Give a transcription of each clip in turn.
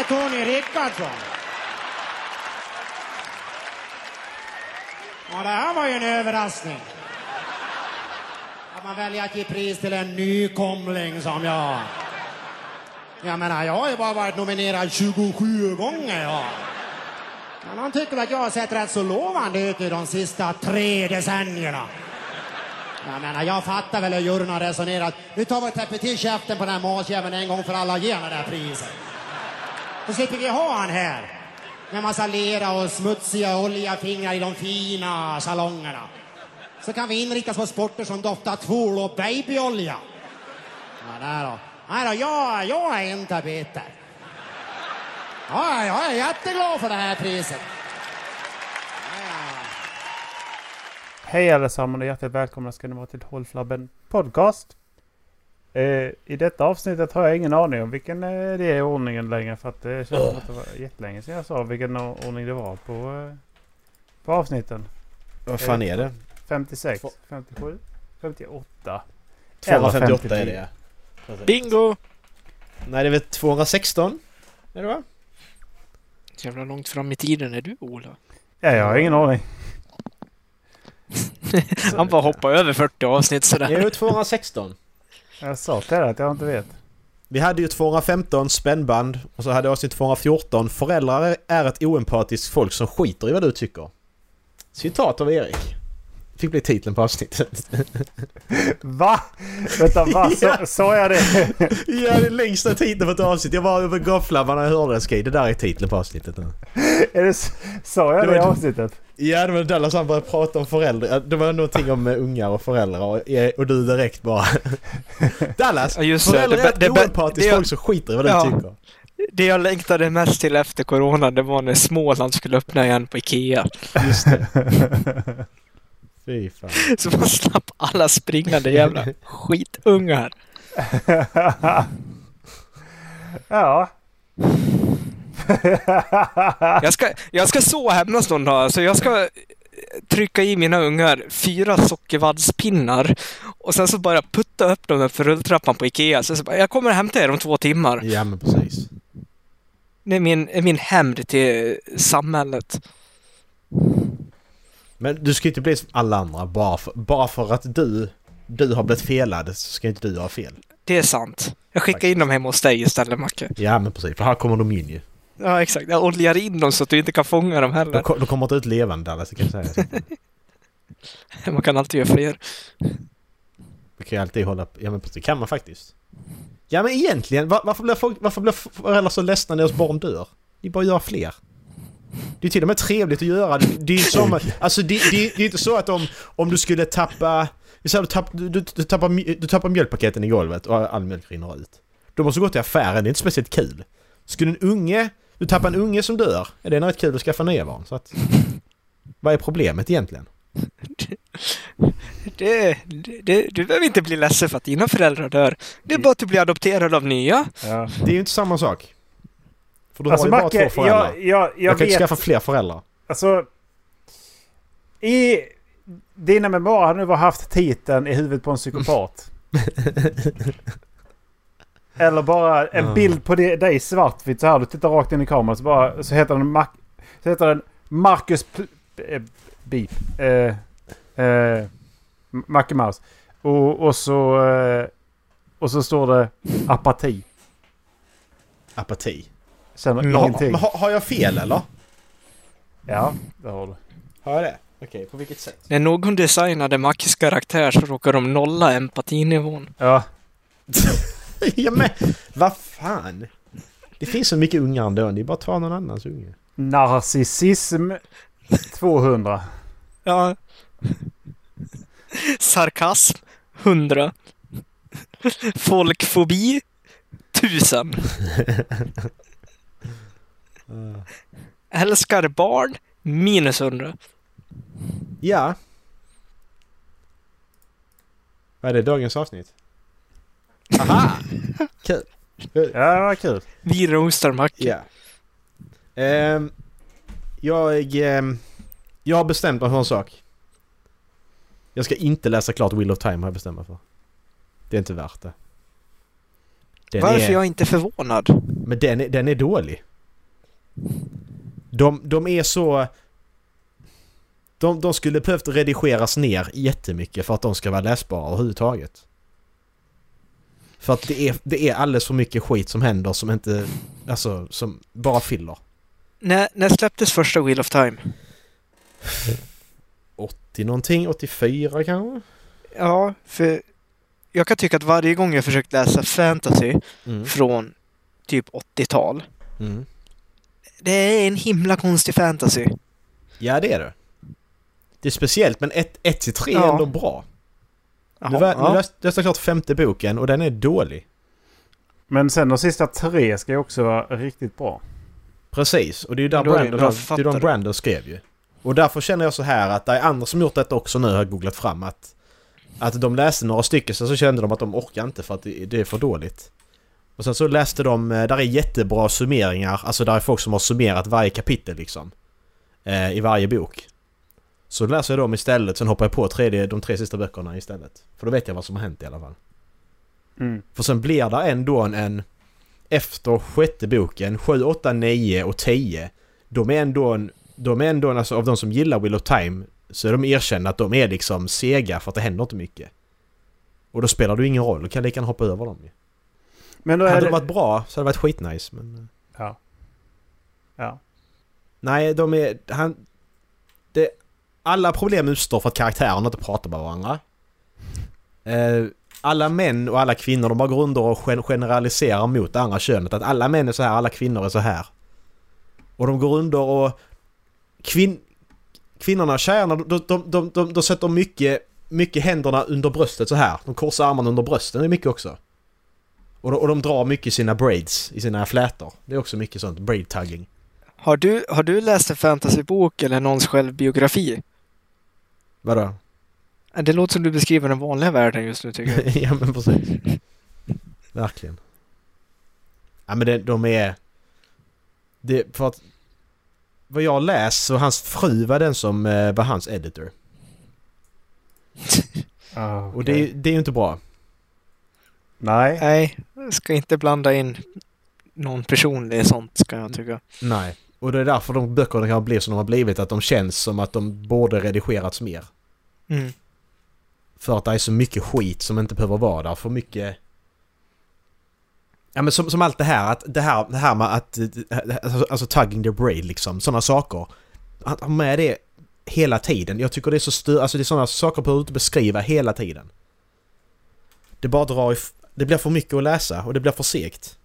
Är Tony Rickardsson. Ja, det här var ju en överraskning. Att man väljer att ge pris till en nykomling som jag. Jag menar, jag har ju bara varit nominerad 27 gånger. Ja. Men han tycker att jag har sett rätt så lovande ut i de sista tre decennierna. Jag menar, jag fattar väl hur juryn har resonerat. Nu tar vi och täpper till käften på den här masjäveln en gång för alla och ger det här priset. Så slipper vi ha han här. Med massa lera och smutsiga olja fingrar i de fina salongerna. Så kan vi inriktas på sporter som doftar tvål och babyolja. Ja, där då. Nej då, jag, jag är inte bitter. Ja, jag är jätteglad för det här priset. Hej allesammans och hjärtligt välkomna ska ni vara till Håll Flabben Podcast. Eh, I detta avsnittet har jag ingen aning om vilken eh, det är i ordningen längre för att det känns som att det var jättelänge sedan jag sa vilken ordning det var på, eh, på avsnitten. Vad fan är det? 56, Två- 57, 58. 258 är det ja. Bingo! Nej det är väl 216? Är det va? Jävla långt fram i tiden är du Ola. Ja, jag har ingen aning. Han bara hoppar över 40 avsnitt sådär. Jo 216. Jag sa till dig att jag inte vet. Vi hade ju 215 spännband och så hade jag avsnitt 214 Föräldrar är ett oempatiskt folk som skiter i vad du tycker. Citat av Erik. Fick bli titeln på avsnittet. Va? Vänta, va? Så, sa jag det? ja, den längsta titeln på ett avsnitt. Jag var över gafflarna när jag hörde det. Skej. Det där är titeln på avsnittet. Är det, sa jag Det det avsnittet? Ja, det var Dallas han började prata om föräldrar. Det var någonting om eh, ungar och föräldrar och, eh, och du direkt bara... Dallas! Ja, just det. föräldrar är Det- ett det- det- det- folk som skiter i vad du Ja. tycker. Det jag längtade mest till efter corona, det var när Småland skulle öppna igen på Ikea. Just det. Fy fan. Så man slapp alla springande jävla skitungar. ja. Jag ska, jag ska så hämnas någon dag, så jag ska trycka i mina ungar fyra sockervaddspinnar och sen så bara putta upp dem för rulltrappan på Ikea. Så, så bara, jag kommer hämta er om två timmar. Ja men precis. Det är min, min hämnd till samhället. Men du ska inte bli som alla andra bara för, bara för att du, du har blivit felad så ska inte du ha fel. Det är sant. Jag skickar in dem hemma hos dig istället, Macke. Ja men precis, för här kommer de in ju. Ja, exakt. Jag oljar in dem så att du inte kan fånga dem De, heller. ko- de kommer inte ut levande det kan jag säga. Man kan alltid göra fler. Vi kan ju alltid hålla... Ja men precis, kan man faktiskt. Ja men egentligen, var, varför blir folk, varför blir föräldrar så ledsna när deras barn dör? Är bara göra fler. Det är till och med trevligt att göra. Det, det är ju som... Alltså det, det, det är inte så att om, om du skulle tappa... Vi säger du, tapp, du, du, du, tappar, du tappar mjölkpaketen i golvet och all mjölk rinner ut. Då måste du gå till affären, det är inte speciellt kul. Skulle en unge... Du tappar en unge som dör, är det rätt kul att skaffa nya barn. Så att... Vad är problemet egentligen? Det, det, du behöver inte bli ledsen för att dina föräldrar dör. Det är bara att du blir adopterad av nya. ja. Det är ju inte samma sak. För du Alltså har ju bara Macke, två föräldrar. jag, jag, jag, Jag, kan vet... inte skaffa fler föräldrar. Alltså... I dina memoarer har du bara haft titeln i huvudet på en psykopat. Eller bara en Ja. bild på det, dig svartvitt så här. Du tittar rakt in i kameran så, bara, så heter den, Mac, så heter den Marcus P- eh, Beep. Eh, eh, Macke Mouse. Och, och så... Eh, och så står det apati. Apati. Känner Har, ingenting. har, har jag fel eller? Ja, det har du. Har jag det? Okej, på vilket sätt? När någon designade Mackes karaktär så råkar de nolla empatinivån. Ja. ja men, vad fan? Det finns så mycket ungar ändå, det är bara att ta någon annans unge. Narcissism 200. Ja. Sarkasm 100. Folkfobi 1000. Älskar barn minus 100. Ja. Vad är det, dagens avsnitt? Aha! Kul. Ja, det var kul. Vi roastar Macke. Ja. Ehm, jag, ehm, jag har bestämt mig för en sak. Jag ska inte läsa klart Wheel of Time har jag bestämt mig för. Det är inte värt det. Den Varför är, jag inte är förvånad? Men den är, den är dålig. De, de är så... De, de skulle behövt redigeras ner jättemycket för att de ska vara läsbara överhuvudtaget. För att det är, det är alldeles för mycket skit som händer som inte... Alltså, som bara fyller. När, när släpptes första Wheel of Time? 80 någonting, 84 kanske? Ja, för jag kan tycka att varje gång jag försökt läsa fantasy Mm. från typ 80-tal. Mm. Det är en himla konstig fantasy. Ja, det är det. Det är speciellt, men 1 till 3 är Ja. ändå bra. Nu, var- nu ja. läste jag klart femte boken och den är dålig. Men sen de sista tre ska ju också vara riktigt bra. Precis, och det är ju där då Brandon, det är de. Brandon skrev ju. Och därför känner jag så här att det är andra som gjort detta också nu har googlat fram att att de läste några stycken sen så kände de att de orkar inte för att det, det är för dåligt. Och sen så läste de, eh, där är jättebra summeringar, alltså där är folk som har summerat varje kapitel liksom. Eh, I varje bok. Så läser jag dem istället, sen hoppar jag på tredje, de tre sista böckerna istället. För då vet jag vad som har hänt i alla fall. Mm. För sen blir det ändå en, en efter sjätte boken, 7, 8, 9 och 10. De är ändå en, de är ändå en, alltså av de som gillar Wheel of Time så är de erkända att de är liksom sega för att det händer inte mycket. Och då spelar det ingen roll, du kan lika gärna hoppa över dem ju. Men då är Hade det... de varit bra så hade det varit skitnice men... eh, Ja. Ja. Nej, de är... Han, det, alla problem uppstår för att karaktärerna inte pratar med varandra. Eh, alla män och alla kvinnor, de bara går under och gen- generaliserar mot det andra könet. Att alla män är så här, alla kvinnor är så här. Och de går under och... Kvin, kvinnorna, tjejerna, de, de, de, de, de sätter mycket, mycket händerna under bröstet så här. De korsar armarna under brösten, det är mycket också. Och de, och de drar mycket i sina braids, i sina flätor. Det är också mycket sånt, braid tugging. Har, du, har du läst en fantasybok eller någons självbiografi? Vadå? Det låter som du beskriver den vanliga världen just nu tycker jag. ja men precis. Verkligen. Ja men det, de är... Det, för att... Vad jag läst så hans fru var den som eh, var hans editor. Ah, Och det, är- det är ju inte bra. Nej. Nej, ska inte blanda in någon personlig sånt ska jag tycka. Nej. Och det är därför de böckerna kan bli som de har blivit. Att de känns som att de borde redigerats mer. Mm. För att det är så mycket skit som inte behöver vara där. För mycket... Ja men som, som allt det här, att det här, det här med att... Alltså tugging the braid liksom, sådana saker. Att ha med det hela tiden. Jag tycker det är så stö... Alltså det är sådana saker behöver du inte beskriva hela tiden. Det bara drar if- Det blir för mycket att läsa och det blir för segt.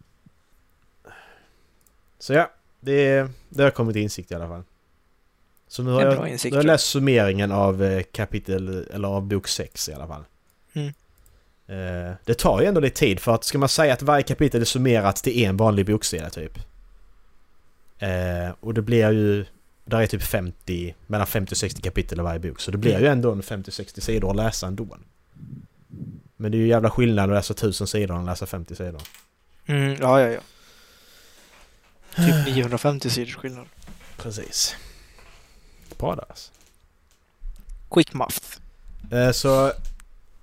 Så ja, det, det har kommit till insikt i alla fall. Så nu har jag, insikt, nu har jag läst summeringen av eh, kapitel, eller av bok 6 i alla fall. Mm. Eh, det tar ju ändå lite tid för att ska man säga att varje kapitel är summerat till en vanlig bokserie typ. Eh, och det blir ju... Där är typ 50, mellan 50 och 60 kapitel i varje bok. Så det blir ju ändå en 50-60 sidor att läsa ändå. Men det är ju jävla skillnad att läsa 1000 sidor än att läsa 50 sidor. Mm, ja, ja, ja. Typ 950 sidors skillnad. Precis. Bra där alltså. Quick math. Eh, så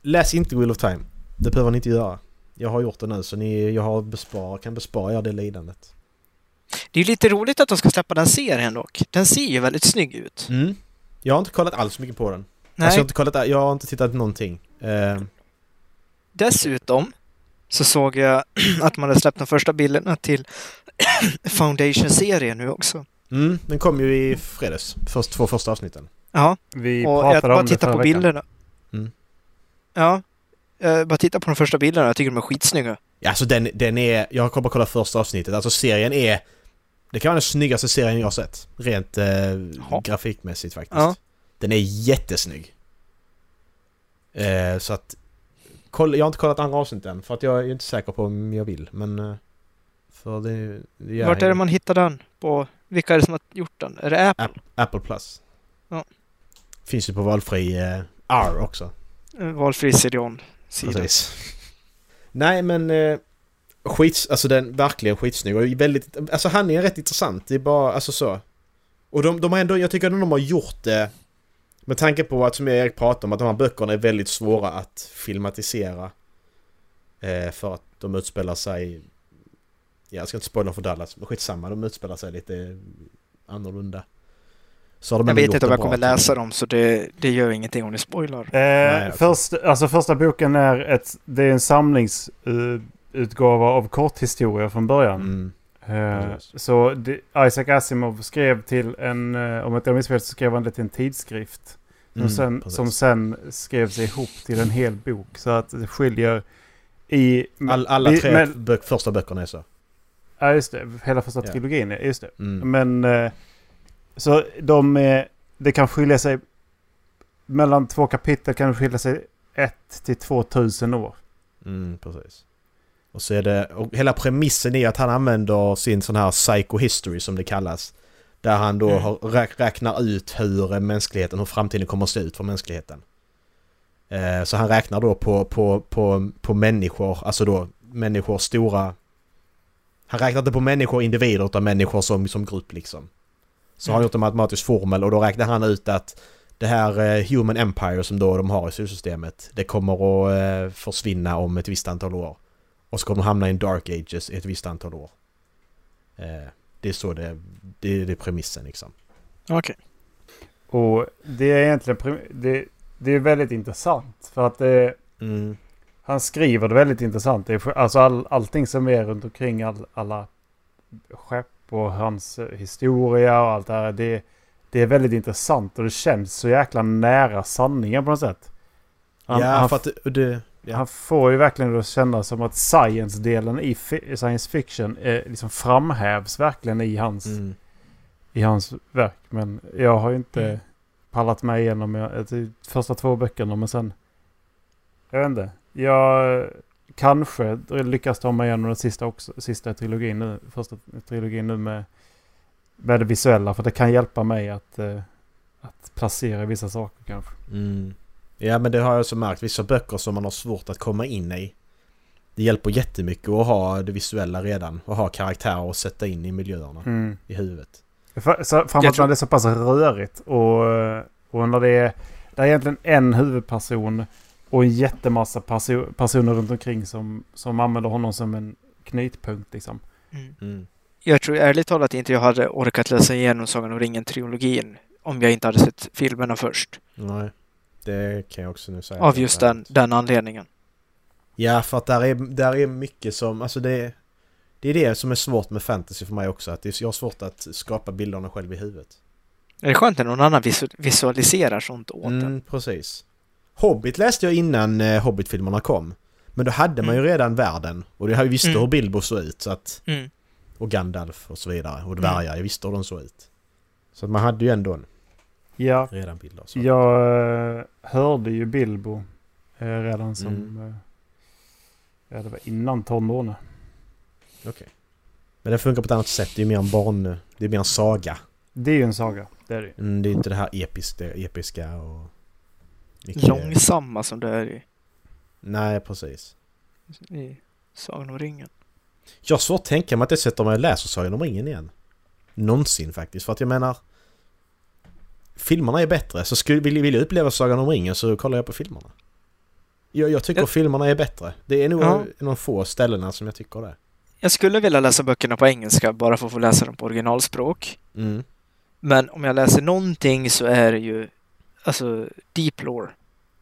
läs inte Wheel of Time. Det behöver ni inte göra. Jag har gjort det nu så ni, jag har bespara, kan bespara er det lidandet. Det är ju lite roligt att de ska släppa den serien dock. Den ser ju väldigt snygg ut. Mm. Jag har inte kollat alls mycket på den. Nej, Alltså jag har inte kollat, jag har inte tittat någonting. Eh, dessutom så såg jag att man hade släppt de första bilderna till Foundation-serien nu också. mm, den kom ju i fredags. Först, två första avsnitten. Ja, Vi och jag bara om det tittar på veckan. bilderna. Mm. Ja, jag bara tittar på de första bilderna. Jag tycker de är skitsnygga. Ja, alltså den, den är... Jag har bara kollat första avsnittet. Alltså serien är... Det kan vara den snyggaste serien jag har sett. Rent eh, grafikmässigt faktiskt. Ja. Den är jättesnygg. Eh, så att... Koll, jag har inte kollat andra avsnitt än för att jag är inte säker på om jag vill men... Eh, för det... det gör Vart är det man hittar den? På, vilka är det som har gjort den? Är det Apple? App, Apple Plus. Ja. Finns ju på valfri eh, R också. Eh, Valfri Sirion-sida. Precis. Nej men... Eh, skits, alltså den verkligen skitsnygg och väldigt... Alltså han är rätt intressant. Det är bara, alltså så. Och de, de har ändå, jag tycker att de har gjort det... Med tanke på att som Erik pratade om att de här böckerna är väldigt svåra att filmatisera. Eh, för att de utspelar sig... Ja, jag ska inte spoila för Dallas, men skitsamma. De utspelar sig lite annorlunda. Så har de Jag vet inte om jag kommer jag. läsa dem så det, det gör ingenting om ni spoilar. Eh, okej. först, alltså första boken är, ett, det är en samlingsutgåva av korthistorier från början. Mm. Eh, så det, Isaac Asimov skrev till en, eh, om jag inte minns fel så skrev han det till en tidskrift. Som, Mm, sen, som sen skrevs ihop till en hel bok. Så att det skiljer i... All, alla tre men- bök, första böckerna är så. Ja just det, hela första Ja. trilogin, just det. Mm. Men eh, så de, eh, det kan skilja sig mellan två kapitel kan det skilja sig ett till två tusen år. Mm, precis. Och så är det, och hela premissen är att han använder sin sån här psychohistory som det kallas. Där han då Mm. har, räknar ut hur eh, mänskligheten, hur framtiden kommer att se ut för mänskligheten. Eh, så han räknar då på, på, på, på människor, alltså då människor stora... Han räknar inte på människor individer utan människor som, som grupp liksom. Så har han Mm. gjort en matematisk formel och då räknar han ut att det här eh, Human Empire som då de har i solsystemet det kommer att försvinna om ett visst antal år. Och så kommer de hamna i en Dark Ages i ett visst antal år. Eh, det är så det, det, det är premissen liksom. Okej. Och det är egentligen det, det är väldigt intressant. För att det, Mm. han skriver det väldigt intressant. Det är, alltså all, allting som är runt omkring all, alla skepp och hans eh, historia och allt det här. Det, det är väldigt intressant och det känns så jäkla nära sanningen på något sätt. Han, ja, han, för att det... ja. han får ju verkligen att känna som att science-delen i fi- science fiction eh, liksom framhävs verkligen i hans, Mm. i hans verk. Men jag har ju inte Mm. pallat mig igenom jag, de första två böckerna men sen... Jag vet inte. Jag kanske lyckas ta mig igenom den sista, också, sista trilogin nu. Första trilogin nu med, med det visuella. För det kan hjälpa mig att, eh, att placera vissa saker kanske. Mm. Ja men det har jag också märkt. Vissa böcker som man har svårt att komma in i. Det hjälper jättemycket att ha det visuella redan. Och ha karaktärer att sätta in i miljöerna. Mm. I huvudet. Framförallt när det är så pass rörigt och, och när det är, det är egentligen en huvudperson och en jättemassa perso personer runt omkring som, som använder honom som en knytpunkt liksom. Mm. Mm. Jag tror ärligt talat inte jag hade orkat läsa igenom Sagan om ringen-trilogin om jag inte hade sett filmerna först. Nej. Det kan jag också nu säga. Av just den, den anledningen. Ja, för att där är, där är mycket som... Alltså det... Det är det som är svårt med fantasy för mig också. Att det är, jag har svårt att skapa bilderna själv i huvudet. Är det skönt när någon annan visu- visualiserar sånt åt en? Mm, precis. Hobbit läste jag innan eh, Hobbit-filmerna kom. Men då hade man ju redan världen. Och jag visste Mm. hur Bilbo såg ut. Så att, Mm. och Gandalf och så vidare. Och dvärgar. Jag visste hur de såg ut. Så att man hade ju ändå en Ja, redan bilder. Så. jag eh, hörde ju Bilbo eh, redan som... Mm. Eh, ja, det var innan tonåren. Okej. Men den funkar på ett annat sätt. Det är mer en barn... Det är mer en saga. Det är ju en saga. Det är det. Mm, det är inte det här episka, episka och... mycket- Långsamma som det är i, Nej, precis. i Sagan om ringen. Jag har svårt att tänka mig att jag sätter mig och läser Sagan om ringen igen. Någonsin faktiskt. För att jag menar... Filmerna är bättre. Så skulle, vill, vill jag uppleva Sagan om ringen så kollar jag på filmerna. Jag, jag tycker Ja. filmerna är bättre. Det är nog Ja. de få ställena som jag tycker det. Jag skulle vilja läsa böckerna på engelska bara för att få läsa dem på originalspråk. Mm. Men om jag läser någonting så är det ju alltså Deep Lore,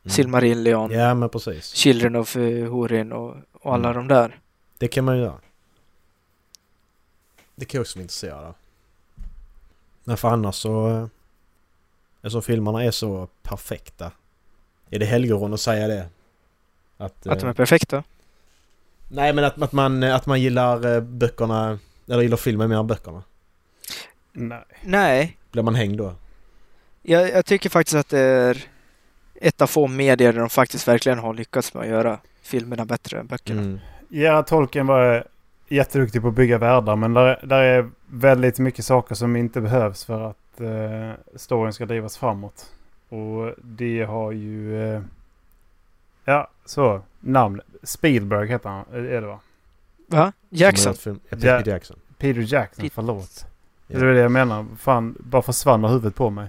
Mm. Silmarillion, Ja, men precis. Children of uh, Hurin och, och alla Mm. de där. Det kan man ju göra. Det kan jag också vara intresserad av. Men för annars så... eh, Alltså filmerna är så perfekta. Är det helgerån att säga det? Att, Att de eh, är perfekta. Nej men att, att, man, att man gillar eh, böckerna... Eller gillar filmen mer än böckerna. Nej. Nej, Blir man hängd då? jag, jag tycker faktiskt att det är ett av få medier där de faktiskt verkligen har lyckats med att göra filmerna bättre än böckerna. Mm. Gerhard Tolkien var jätteduktig på att bygga världar men där, där är väldigt mycket saker som inte behövs för att eh, storyn ska drivas framåt. Och det har ju... Eh, ja, så. Namn. Spielberg heter han. Är det va? Va? Jackson? Film. Ja, Peter Ja. Jackson. Peter Jackson, Pete- förlåt. Ja. Det är det jag menar. Fan, bara försvann huvudet på mig.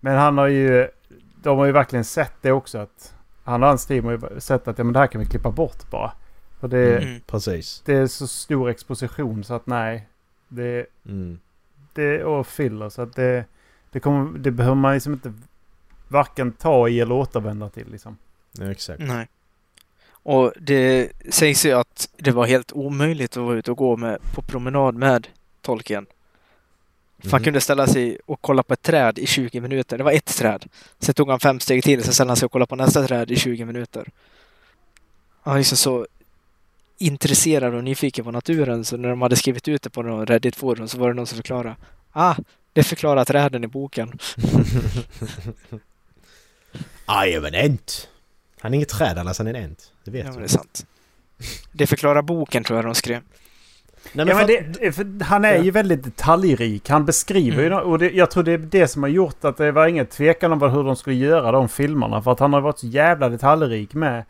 Men han har ju... De har ju verkligen sett det också att... Han och hans team har ju sett att ja, men det här kan vi klippa bort bara. För det, Mm. Precis. det är så stor exposition så att nej. Det, Mm. Det och filler så att det, det, kommer, det behöver man liksom inte varken ta i eller återvända till liksom. Ja, exakt. Nej. Och det sägs ju att det var helt omöjligt att vara ute och gå med, på promenad med tolken. För han Mhm. kunde ställa sig och kolla på ett träd i 20 minuter. Det var ett träd. Sen tog han fem steg till, sen ställde han sig och kollade på nästa träd i 20 minuter. Han var liksom så intresserad och nyfiken på naturen så när de hade skrivit ut det på någon Reddit-forum så var det någon som förklarade. Ah, det förklarar träden i boken. I am an ent. Han är inget träd annars, han är en ent. Det vet Ja, men du. det är sant. Det förklarar boken tror jag de skrev. Nej, Ja, men för- det, för han är ju väldigt detaljrik. Han beskriver ju Mm. det, och det, jag tror det är det som har gjort att det var ingen tvekan om vad- hur de skulle göra de filmerna. För att han har varit så jävla detaljrik med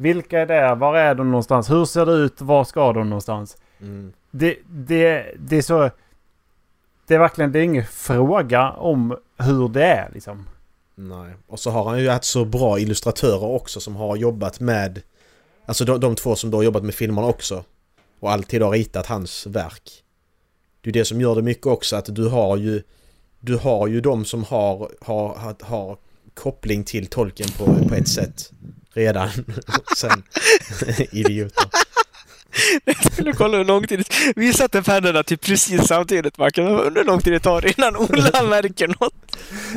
vilka är där, var är de någonstans, hur ser det ut, var ska de någonstans. Mm. Det, det, det är så... Det är verkligen, det är ingen fråga om hur det är liksom. Nej. Och så har han ju haft så bra illustratörer också som har jobbat med... Alltså de, de två som då har jobbat med filmerna också. Och alltid har ritat hans verk. Det är det som gör det mycket också att du har ju... Du har ju de som har, har, har, har koppling till tolken på, på ett sätt. Redan. Sen... idioter. Jag skulle kolla hur lång tid Vi satte pennorna till precis samtidigt Marcus. Jag undrar hur lång tid det tar innan Ola märker något.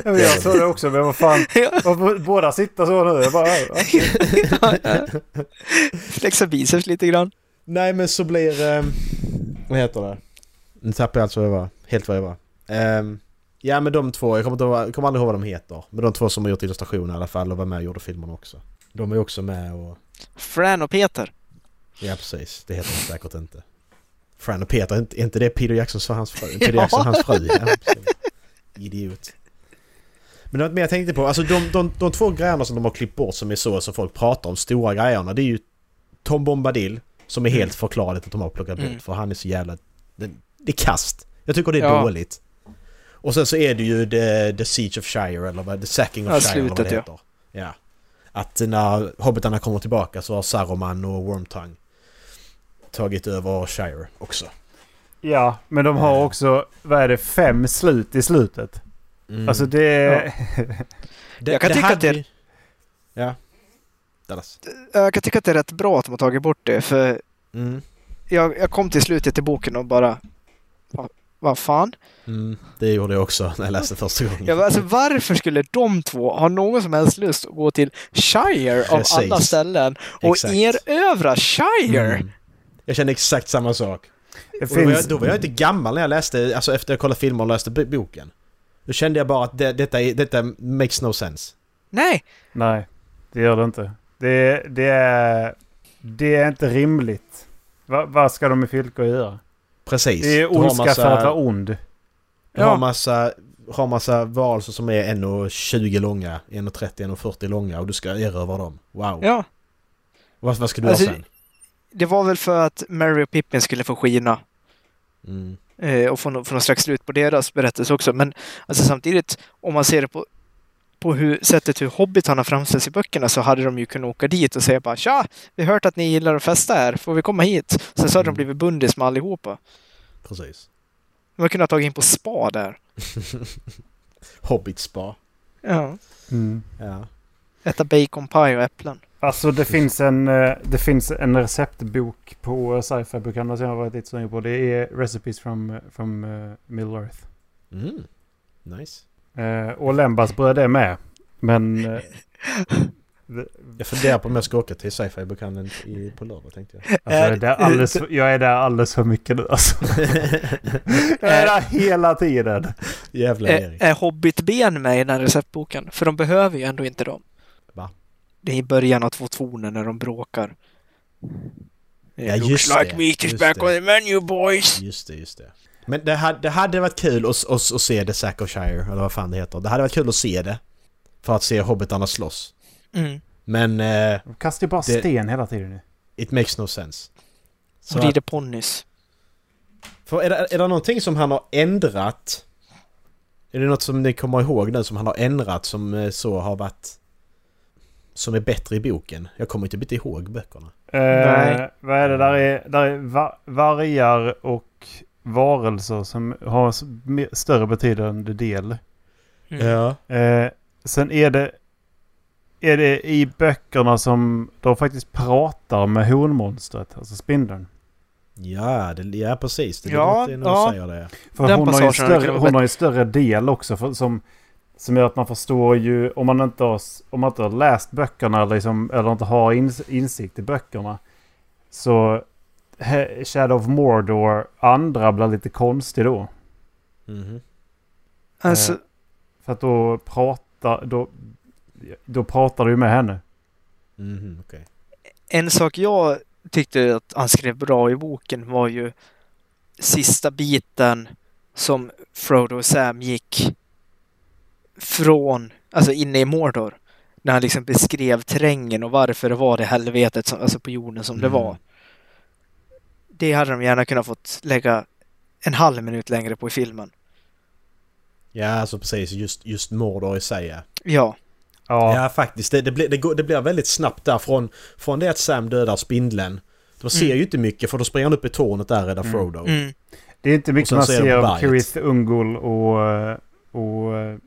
Ja, men Jag såg det också, men vad fan. Ja. Båda sitter så nu? Jag bara, ja. Flexa biceps lite grann. Nej men så blir... ehm, vad heter det? Nu tappade jag alltså vad jag var. Helt vad jag var. Ehm, ja men de två, jag kommer, inte, jag kommer aldrig ihåg vad de heter. Men de två som har gjort illustrationer i alla fall och var med och gjorde filmerna också. De är också med och... Fran och Peter. Ja precis, det heter de säkert inte. Fran och Peter, är inte, det Peter Jacksons för hans fru? Ja. Peter Jackson hans fru? Ja. Idiot. Men något mer jag tänkte på, alltså de, de, de två grejerna som de har klippt bort som är så som folk pratar om, stora grejerna, det är ju Tom Bombadil som är Mm. helt förklarligt att de har plockat bort Mm. för han är så jävla... Det, det är kast. Jag tycker det är Ja. dåligt. Och sen så är det ju the, the Siege of Shire eller vad, The Sacking of Ja, Shire eller vad slutet, det ja. heter. Ja. Att när hobbitarna kommer tillbaka så har Saruman och Wormtongue tagit över Shire också. ja, men de har också, vad är det, fem slut i slutet. Mm. Alltså det är... det, jag kan tycka hade att det- Ja. Dallas. Jag kan tycka att det är rätt bra att de har tagit bort det för Mm. jag, jag kom till slutet i boken och bara "Va- vad fan? Mm. Det gjorde jag också när jag läste första gången. Bara, alltså, varför skulle de två ha någon som helst lust att gå till Shire av Precis. alla ställen och Exakt. erövra Shire? Mm. Jag kände exakt samma sak. Det Och då, var jag, finns... då var jag inte gammal när jag läste, alltså efter jag kollade filmen och läste boken. Då kände jag bara att det, detta, detta makes no sense. Nej, Nej, det gör det inte. Det, det, är, det är inte rimligt. Va, vad ska de med Fylke göra? Precis. Det är har ondska massa- för att vara ond. Du har Ja. massa, har massa varelser som är 1,20 långa, 1,30, 1,40 långa och du ska erövra dem. Wow. ja. Vad, vad ska du Alltså, göra sen? Det var väl för att Mary och Pippin skulle få skina Mm. eh, och få, nå- få någon slags slut på deras berättelse också. Men alltså, samtidigt, om man ser det på, på hur, sättet hur hobbitarna framställs i böckerna så hade de ju kunnat åka dit och säga bara Tja! Vi har hört att ni gillar att festa här, får vi komma hit? Sen så hade Mm. de blivit bundis med allihopa. Precis. De hade kunnat ta in på spa där. Hobbit spa. Ja. Mm. Ja. Äta baconpaj och äpplen. Alltså det finns en, eh, det finns en receptbok på sci-fi-bokhandeln som jag har varit lite sugen på. Det är Recipes from, from uh, Middle Earth. Mm. Nice. Eh, och Lembas bröd är med. Men... eh, det, Jag funderar på om jag ska åka till sci-fi bokhandeln i- på lördag tänkte jag. alltså jag, är där alldeles, jag är där alldeles för mycket nu alltså. Jag är där hela tiden. Jävla Är, Erik. är Hobbitben med i den här receptboken? För de behöver ju ändå inte dem. Va? Det är i början av två toner när de bråkar. Ja, just looks like det, meat is back det. on the menu boys! Just det, just det. Men det hade, det hade varit kul att, att, att se The Sack of Shire, eller vad fan det heter. Det hade varit kul att se det. För att se hobbitarna slåss. Mm. Men eh, De kastar ju bara Det- sten hela tiden nu. it makes no sense. Så Och rider ponnys. för är, det, är det någonting som han har ändrat? Är det något som ni kommer ihåg nu som han har ändrat som eh, så har varit... Som är bättre i boken? Jag kommer inte inte ihåg böckerna. Nej. vad är det? Där är, där är va, vargar och varelser som har större betydande del. Mm. Ja. Eh, sen är det, är det i böckerna som de faktiskt pratar med honmonstret, alltså spindeln. Ja, det, ja precis. Det Ja, när du ja. säger det. För Den hon har, ju större, hon har ju större del också för, som, som gör att man förstår ju om man inte har, om man inte har läst böckerna eller, liksom, eller inte har ins, insikt i böckerna. Så Shadow of Mordor andra blir lite konstig då. Mhm. Alltså, Eh, För att då pratar, då, då pratar du med henne. Mhm, okej. en sak jag tyckte att han skrev bra i boken var ju sista biten som Frodo och Sam gick från, alltså inne i Mordor. När han liksom beskrev terrängen och varför det var det helvetet som, alltså på jorden som det Mm. var. Det hade de gärna kunnat fått lägga en halv minut längre på i filmen. Ja, alltså precis. Just, just Mordor i sig ja. Ja, Ja, faktiskt. Det, det, blir, det, går, det blir väldigt snabbt där från, från det att Sam dödar spindeln. De ser Mm. ju inte mycket för då springer han upp i tornet där och räddar Mm. Frodo. mm. det är inte mycket man ser av. Kirith Ungol och, eh, och... eh,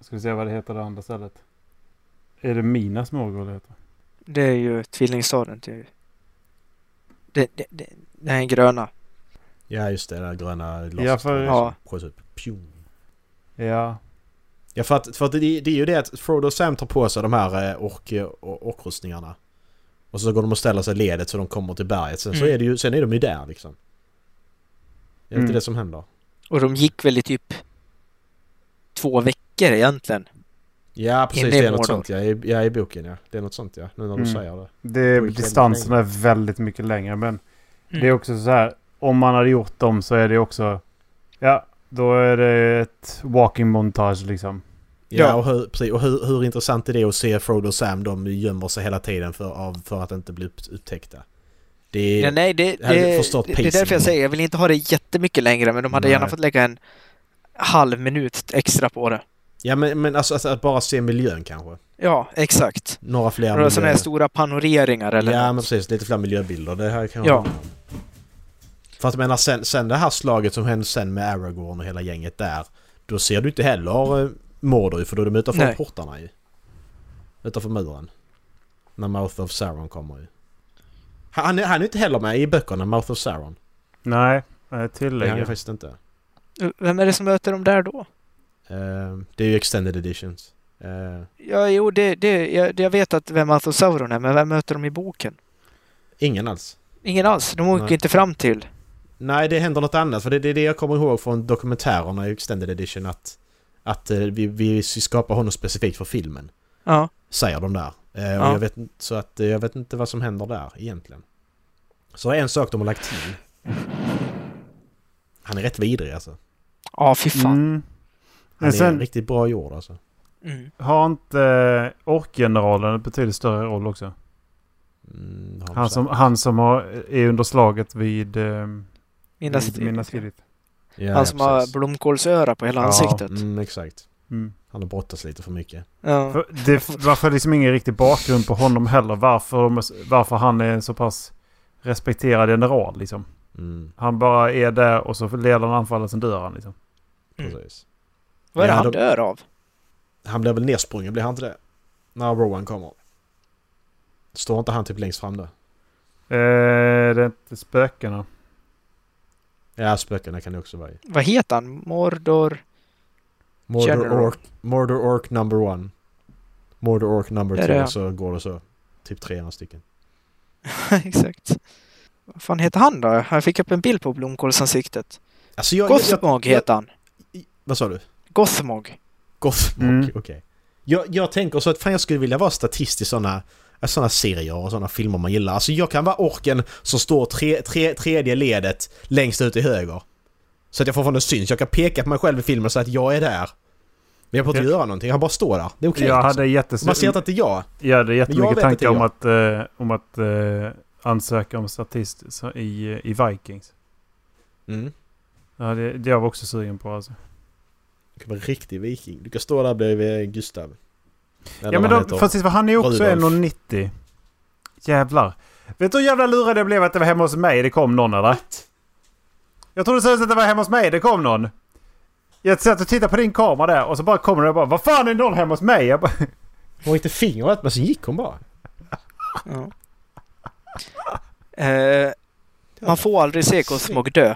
Ska vi se vad det heter det andra stället. Är det Minas Morgul det heter? det är ju tvillingstaden till... Det, det, det, den gröna. Ja, just det. Där gröna. Ja, för- Ja. Upp. Pjong. Ja. Ja, för att, för att det, det är ju det att Frodo och Sam tar på sig de här eh, ork, och- orkrustningarna. Och så går de och ställer sig ledet så de kommer till berget. Sen, så Mm. är det ju, sen är de ju där liksom. Är det Mm. inte det som händer? Och de gick väl i typ två veckor egentligen. Ja, precis. Det är något sånt ja. I, ja, i boken ja. Det är något sånt ja. Nu när du Mm. säger det. Det, distansen är väldigt väldigt mycket längre. Men Mm. det är också så här. Om man hade gjort dem så är det också... Ja, då är det ett walking montage liksom. Ja, Ja. och, hur, precis, och hur, hur intressant är det att se Frodo och Sam? De gömmer sig hela tiden för, av, för att inte bli upp, upptäckta. Det är... Ja, nej, det, det, det, är därför jag säger jag vill inte ha det jättemycket längre men de hade Nej. gärna fått lägga en halv minut extra på det. Ja, men, men alltså, alltså att bara se miljön kanske. Ja, exakt. Några fler Några sådana här stora panoreringar eller Ja, men något. precis. Lite fler miljöbilder. Det här kan Ja. om. För att jag menar, sen, sen det här slaget som hände sen med Aragorn och hela gänget där. Då ser du inte heller eh, Mordor för då är de utanför Nej. portarna ju. Utanför muren. När Mouth of Sauron kommer ju. Han är, han är inte heller med i böckerna, Mouth of Sauron. Nej, eh, är han tillägger. faktiskt inte. Vem är det som möter dem där då? Eh, det är ju extended editions. Eh, Ja, jo, det, det, jag, jag vet att vem Arthur Sauron är, men vem möter de i boken? ingen alls. Ingen alls. De åker Nej. inte fram till. Nej, det händer något annat. För det, det är det jag kommer ihåg från dokumentärerna i extended edition att, att eh, vi, vi skapar honom specifikt för filmen. Ja. Säger de där. Eh, och Ja. jag vet, så att eh, jag vet inte vad som händer där egentligen. Så en sak de har lagt till. Han är rätt vidrig alltså. Ja, fy fan. Mm. Han är sen riktigt bra gjord alltså. Mm. har inte orkgeneralen en betydligt större roll också? Mm, Han som, han som har, är under slaget vid... Eh, Minas vid Minas Tirith. Ja, Han som ja, har blomkålsöra på hela Ja. ansiktet. Mm, exakt. Mm. Han har brottats lite för mycket. Ja. För det varför liksom ingen riktig bakgrund på honom heller. Varför, varför han är en så pass respekterad general liksom. Mm, Han bara är där och så leder han anfallet sen dör han liksom. Mm. precis. Vad är det han de- dör av? Han blir väl nersprungen, blir han inte det? När Rowan kommer. Står inte han typ längst fram då? Eh, det är inte spökena. Ja, spökena kan det också vara i. Vad heter han? Mordor? Mordor General. Orc, Mordor Orc number one. Mordor Orc number är two, han. så går det så. Typ 300 stycken. Exakt. Vad fan heter han då? Jag fick upp en bild på blomkålsansiktet. Alltså jag... jag, jag, Gothmog heter han. vad sa du? Gothmog. Gothmog, Mm. okej. Jag, jag tänker så att fan jag skulle vilja vara statist i sådana såna serier och sådana filmer man gillar. Alltså jag kan vara orken som står tre, tre, tredje ledet längst ut till höger. Så att jag fortfarande syns. Jag kan peka på mig själv i filmen så att jag är där. Men jag får inte Ja. göra någonting. Han bara står där. Det är okej. jag liksom. hade jättes... Man ser att det är jag. Jag hade jag jättemycket tankar om jag. att, eh, om att eh, ansöka om statist i, i Vikings. Mm. Ja, det, det jag var också sugen på alltså. Du kan vara riktig viking. Du kan stå där bredvid Gustav. Eller Ja men vad han de, precis för han är också Rudolf. 1,90. Jävlar. Vet du hur jävla lurad jag blev att det var hemma hos mig det kom någon eller? Jag trodde seriöst att det var hemma hos mig det kom någon. Jag satt och tittade på din kamera där och så bara kommer det och bara Vad fan är någon hemma hos mig? Jag bara, Hon gick fingret men så gick hon bara. Ja. Eh, man får aldrig se Cosmog dö.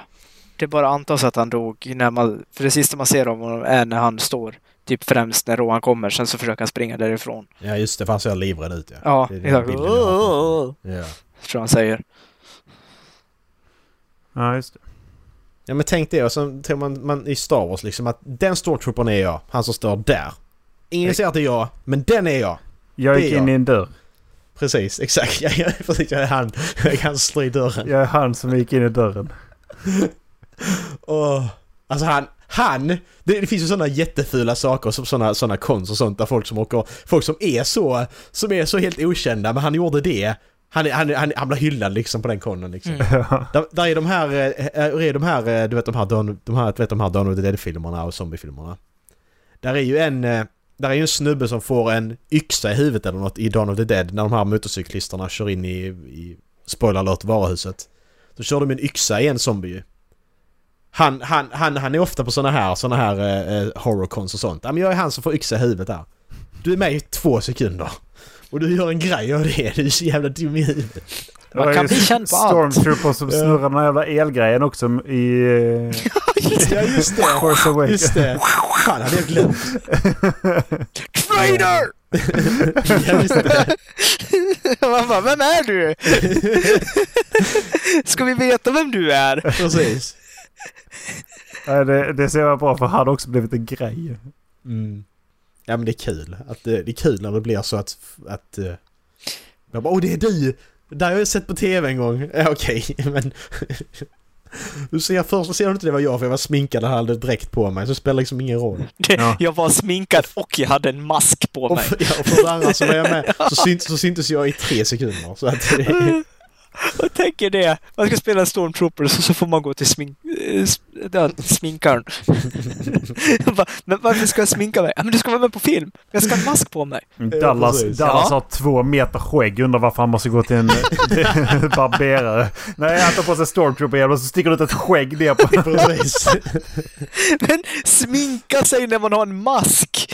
Det bara antas att han dog när man... För det sista man ser av honom är när han står typ främst när Rohan kommer. Sen så försöker han springa därifrån. Ja just det, för han ser livrädd ut ja. Ja, det är exakt. bilden jag har. Ja. Tror han säger. ja just det. Ja men tänk det och så tror man, man i Star Wars liksom att den stormtroopern är jag. Han som står där. Ingen ser att det är jag, men den är jag. Jag gick är in i en dörr. Precis, exakt. Jag, jag, precis, jag är han. Jag kan slå i dörren. Jag är han som gick in i dörren. Åh. Alltså han, han! Det, det finns ju sådana jättefula saker som sådana såna konst och sånt där folk som åker, folk som är så, som är så helt okända men han gjorde det. Han, han, han, han blir hyllad liksom på den konen liksom. Mm. Där, där är de här, eh, är de här, eh, du vet de här, Dawn- de här, du vet de här Dawn of the Dead-filmerna och zombiefilmerna. Där är ju en, eh, där är ju en snubbe som får en yxa i huvudet eller något i Dawn of the Dead när de här motorcyklisterna kör in i, i spoiler alert, varuhuset. Då kör de en yxa i en zombie ju. Han, han, han, han är ofta på såna här, såna här eh, eh, horrorcons och sånt. Ja, men jag är han som får yxa i huvudet där. Du är med i två sekunder. Och du gör en grej av det. Du är så jävla dum i huvudet. Man kan bli känd på allt. Stormtrooper som snurrar den här jävla elgrejen också i... Ja just det! Force Awakens. Just det! Fan hade jag glömt. Traitor! Ja, just det. Man bara, vem är du? Ska vi veta vem du är? Precis. Nej, det, det ser jag bra för han har också blivit en grej. Mm. Ja men det är kul. Att det, det är kul när det blir så att... att jag bara, åh det är du! Det har jag sett på TV en gång. Ja okej, men... Du ser först så ser du inte det var jag för jag var sminkad och hade dräkt på mig så det spelar liksom ingen roll. Ja. Jag var sminkad och jag hade en mask på Och mig. för, ja, och för det andra så var jag med så, synt, så syntes jag i tre sekunder. Så att det, Jag tänker det. Man ska spela Stormtrooper så, så får man gå till smink... ja, sminkaren. Men varför ska jag sminka mig? Ja, men du ska vara med på film. Jag ska ha en mask på mig. Dallas, precis. Dallas Ja. har två meter skägg. Undrar varför han måste gå till en till en barberare. Nej, han tar på sig stormtrooper och så sticker det ut ett skägg ner på... precis. Men sminka sig när man har en mask!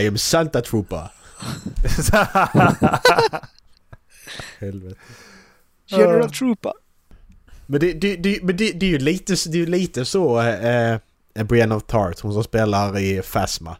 I am Santa Trooper. Helvete. General Trooper. Men det, det, det, men det, det är ju lite, det är lite så eh, eh, Brienne of Tart, hon som spelar i Phasma.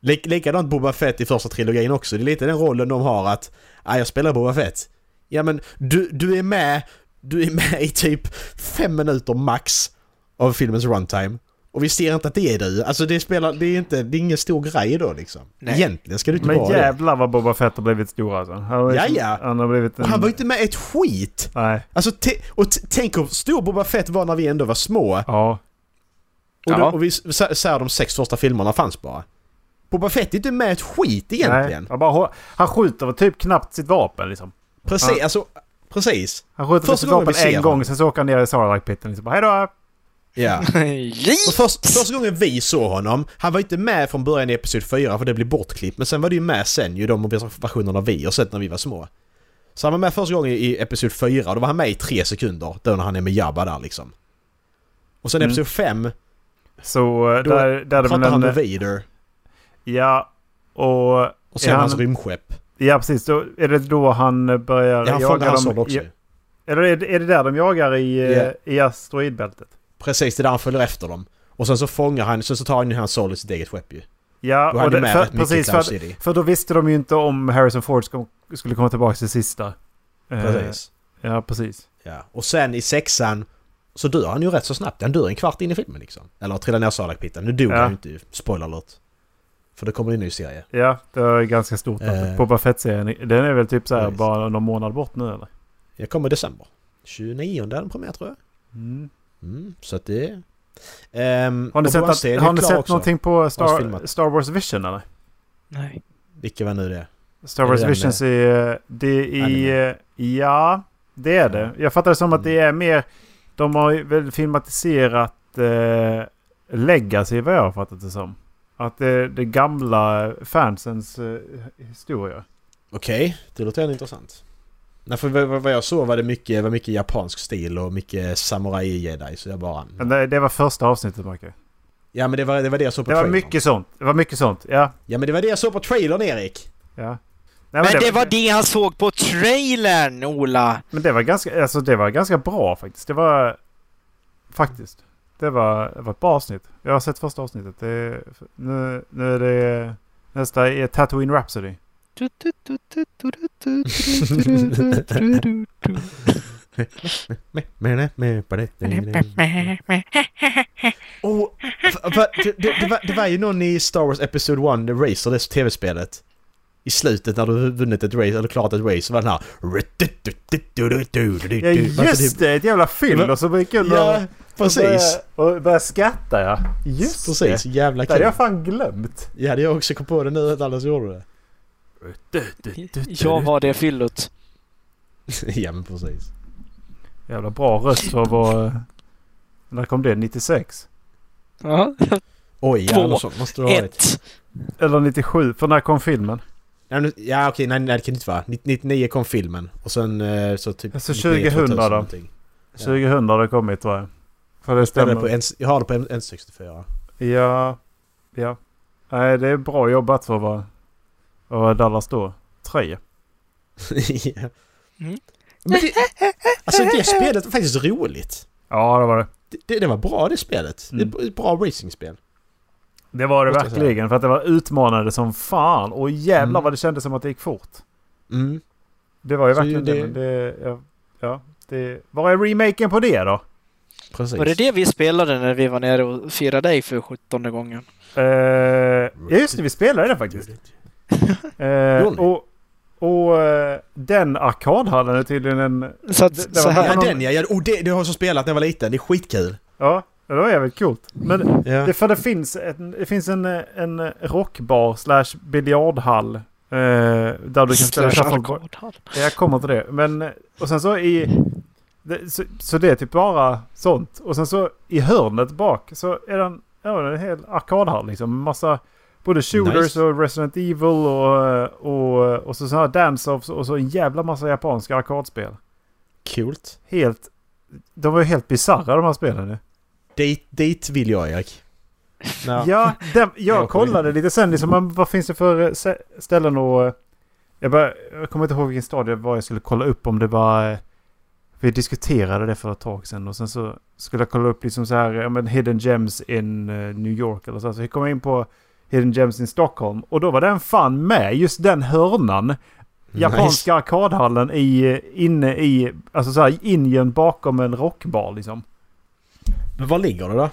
Lik, likadant Boba Fett i första trilogin också. Det är lite den rollen de har att ah, jag spelar Boba Fett. Ja men du, du är med, du är med i typ fem minuter max av filmens runtime. Och vi ser inte att det är du. Alltså det spelar, det är inte, det är ingen stor grej då liksom. Nej. Egentligen ska du inte Men vara det. jävlar vad Boba Fett har blivit stor alltså. Han har, liksom- Jaja. Han har blivit en... Och han var ju inte med ett skit! Nej. Alltså, och tänk hur stor Boba Fett var när vi ändå var små. Ja. Och, då, Ja. och vi säger de sex första filmerna fanns bara. Boba Fett är inte med ett skit egentligen. Nej. Han, bara, han skjuter typ knappt sitt vapen liksom. Precis, Ja. alltså... Precis. Han skjuter Första sitt vapen en gång, sen så åker han ner i Sarlacc-pitten. Liksom. Hejdå! Ja. Och först, första gången vi såg honom, han var inte med från början i Episod 4 för det blev bortklippt. Men sen var det ju med sen ju de versionerna vi har sett när vi var små. Så han var med första gången i Episod 4 och då var han med i tre sekunder. Då när han är med Jabba där liksom. Och sen Mm. Episod 5, Så eh, Då där, där pratar han med Vader. Ja. Och... Och sen Är hans han- rymdskepp. Ja precis, då är det då han börjar Ja, han jaga dem. också. i- Eller är det, är det där de jagar i, Ja. i asteroidbältet? Precis, det är där han följer efter dem. Och sen så fångar han, sen så tar han ju hans Sol i sitt eget skepp ju. Ja, Då och det, med för, precis. För, City. för då visste de ju inte om Harrison Ford skulle komma tillbaka till sista. Eh, Precis. Ja, precis. Ja. Och sen i sexan så dör han ju rätt så snabbt. Han dör en kvart in i filmen liksom. Eller trillar ner Sarlacc-pitten. Nu dog Ja. han ju inte, spoiler alert. För det kommer en ny serie. Ja, det är ganska stort. Eh. Boba Fett-serien, den är väl typ så här bara någon månad bort nu eller? Jag kommer i december. 29 är den premiär tror jag. Mm. Mm, så att det... Ehm, Har ni sett, att, är har ni sett också. någonting på Star. Star Wars Vision eller? Nej. Vilka var nu det? Star Är Wars det den Visions är... Det är... Anime? Ja, det är det. Jag fattar det som att det är mer... De har väl filmatiserat eh, Legacy vad jag har fattat det som. Att det, det gamla fansens eh, historia. Okej, det låter ändå intressant. Nej, för vad, jag såg var det mycket, var mycket japansk stil och mycket samurai-jedi så jag bara... Men det, det var första avsnittet Marcus. Ja men det var det, var det jag såg på Det var trailern. mycket sånt. Det var mycket sånt. Ja. Ja men det var det jag såg på trailern Erik! ja. Nej, Men det var det han såg på trailern, Ola! Men det var ganska, alltså det var ganska bra faktiskt. Det var... Faktiskt. Det var, det var ett bra avsnitt. Jag har sett första avsnittet. Det, nu, nu är det... Nästa är Tatooine Rhapsody. Va- det, det, var, det var ju någon i Star Wars Episode 1, The Racer, det tv-spelet. I slutet när du vunnit ett race, eller klarat ett race, så var den här... Ja just det! Ett jävla fyll och så gick jag Ja, precis. Och började, skratta ja. Just Precis, det! jävla Det hade kul. jag fan glömt. Ja, det jag också kom på det nu att alla gjorde det. Jag var det fyllot. ja, men precis. Jävla bra röst för att vara... När kom det? 96? Ja. Oj, ja, Två, något sånt måste det ha varit. Ett. Eller 97? För när kom filmen? Ja, nu- Ja, okej, nej, nej det kan det inte vara. 99 kom filmen och sen eh, så typ... Alltså 99, 2000 då? någonting. Ja. 2000 har det kommit tror jag. För det Jag, stämmer. på en, jag har det på en, en 64. Ja. Ja. Nej det är bra jobbat för att vara... Vad var Dallas då? Tre? ja. Mm. Men det, alltså det spelet var faktiskt roligt. Ja det var det. Det, det, var bra det spelet. Mm. Det är ett bra racingspel. Det var det verkligen. För att det var utmanande som fan. Och jävlar Mm. vad det kändes som att det gick fort. Mm. Det var ju Så verkligen det. det- ja, ja, det... Var är remaken på det då? Precis. Var det det vi spelade när vi var nere och firade dig för sjuttonde gången? Uh, ja just det, vi spelade det faktiskt. Eh, och och eh, den arkadhallen är tydligen en... Så att, Det- så var- här. Ja, den ja. och det, det har jag så spelat när jag var liten. Det är skitkul. Ja, det var jävligt coolt. Men Ja. det, för det finns, en, det finns en, en rockbar slash biljardhall. Eh, där du kan spela Slash shuffleboard. Jag kommer till det. Men, och sen så i... Det, så, så det är typ bara sånt. Och sen så i hörnet bak så är den, ja, det är en hel arkadhall liksom. Massa både shooters Nice. och Resident Evil och, och, och så sådana här dance-offs och så en jävla massa japanska arkadspel. Coolt. Helt... De var ju helt bisarra de här spelen. Dit, dit vill jag Erik. Ja. Ja, den, jag kollade lite sen liksom, vad finns det för eh, ställen och... eh, Jag, bara, jag kommer inte ihåg vilken stad det var jag skulle kolla upp om det var... eh, Vi diskuterade det för ett tag sedan och sen så skulle jag kolla upp liksom så här, ja men Hidden Gems in New York eller så. Så jag kom in på Hidden Gems in Stockholm och då var den fan med, just den hörnan. Japanska arkadhallen i, eh, inne i, alltså så här ingömd bakom en rockbar liksom. Men var ligger det då?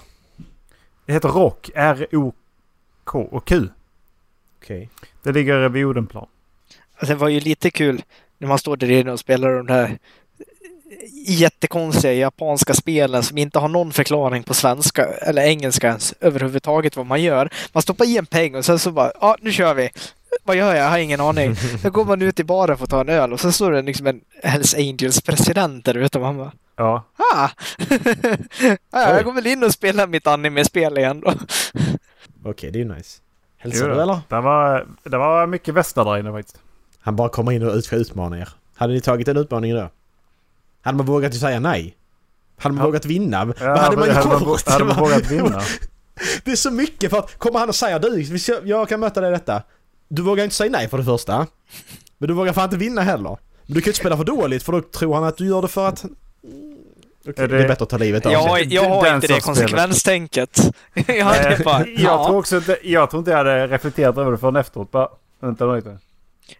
Det heter Rock, R-O-K och Q. Okej. Det ligger vid Odenplan. Alltså, det var ju lite kul när man står där inne och spelar de här jättekonstiga japanska spelen som inte har någon förklaring på svenska eller engelska ens överhuvudtaget vad man gör. Man stoppar i en peng och sen så bara, ja nu kör vi. Vad gör jag? Jag har ingen aning. Då går man ut i baren för att ta en öl och så står det liksom en Hells Angels president där ute och man bara, Ja. ah! ja, jag går väl in och spelar mitt anime-spel igen då. Okej, det är ju nice. Hälsar du eller? Det var, det var mycket västar där inne faktiskt. Han bara kommer in och ut- utmanar er. Hade ni tagit den utmaningen då? Hade man vågat ju säga nej? Hade man Ja. vågat vinna? Ja, Vad hade man hade, man, gjort? hade man vågat vinna? Det är så mycket för att kommer han och säger du, jag kan möta dig i detta. Du vågar inte säga nej för det första. Men du vågar fan inte vinna heller. Men du kan inte spela för dåligt för då tror han att du gör det för att... Okej, Är det... det- är bättre att ta livet av Jag, sig. jag har inte det konsekvenstänket. Jag hade bara, jag, tror också inte, jag tror inte jag hade reflekterat över det förrän efteråt. Bara, vänta lite.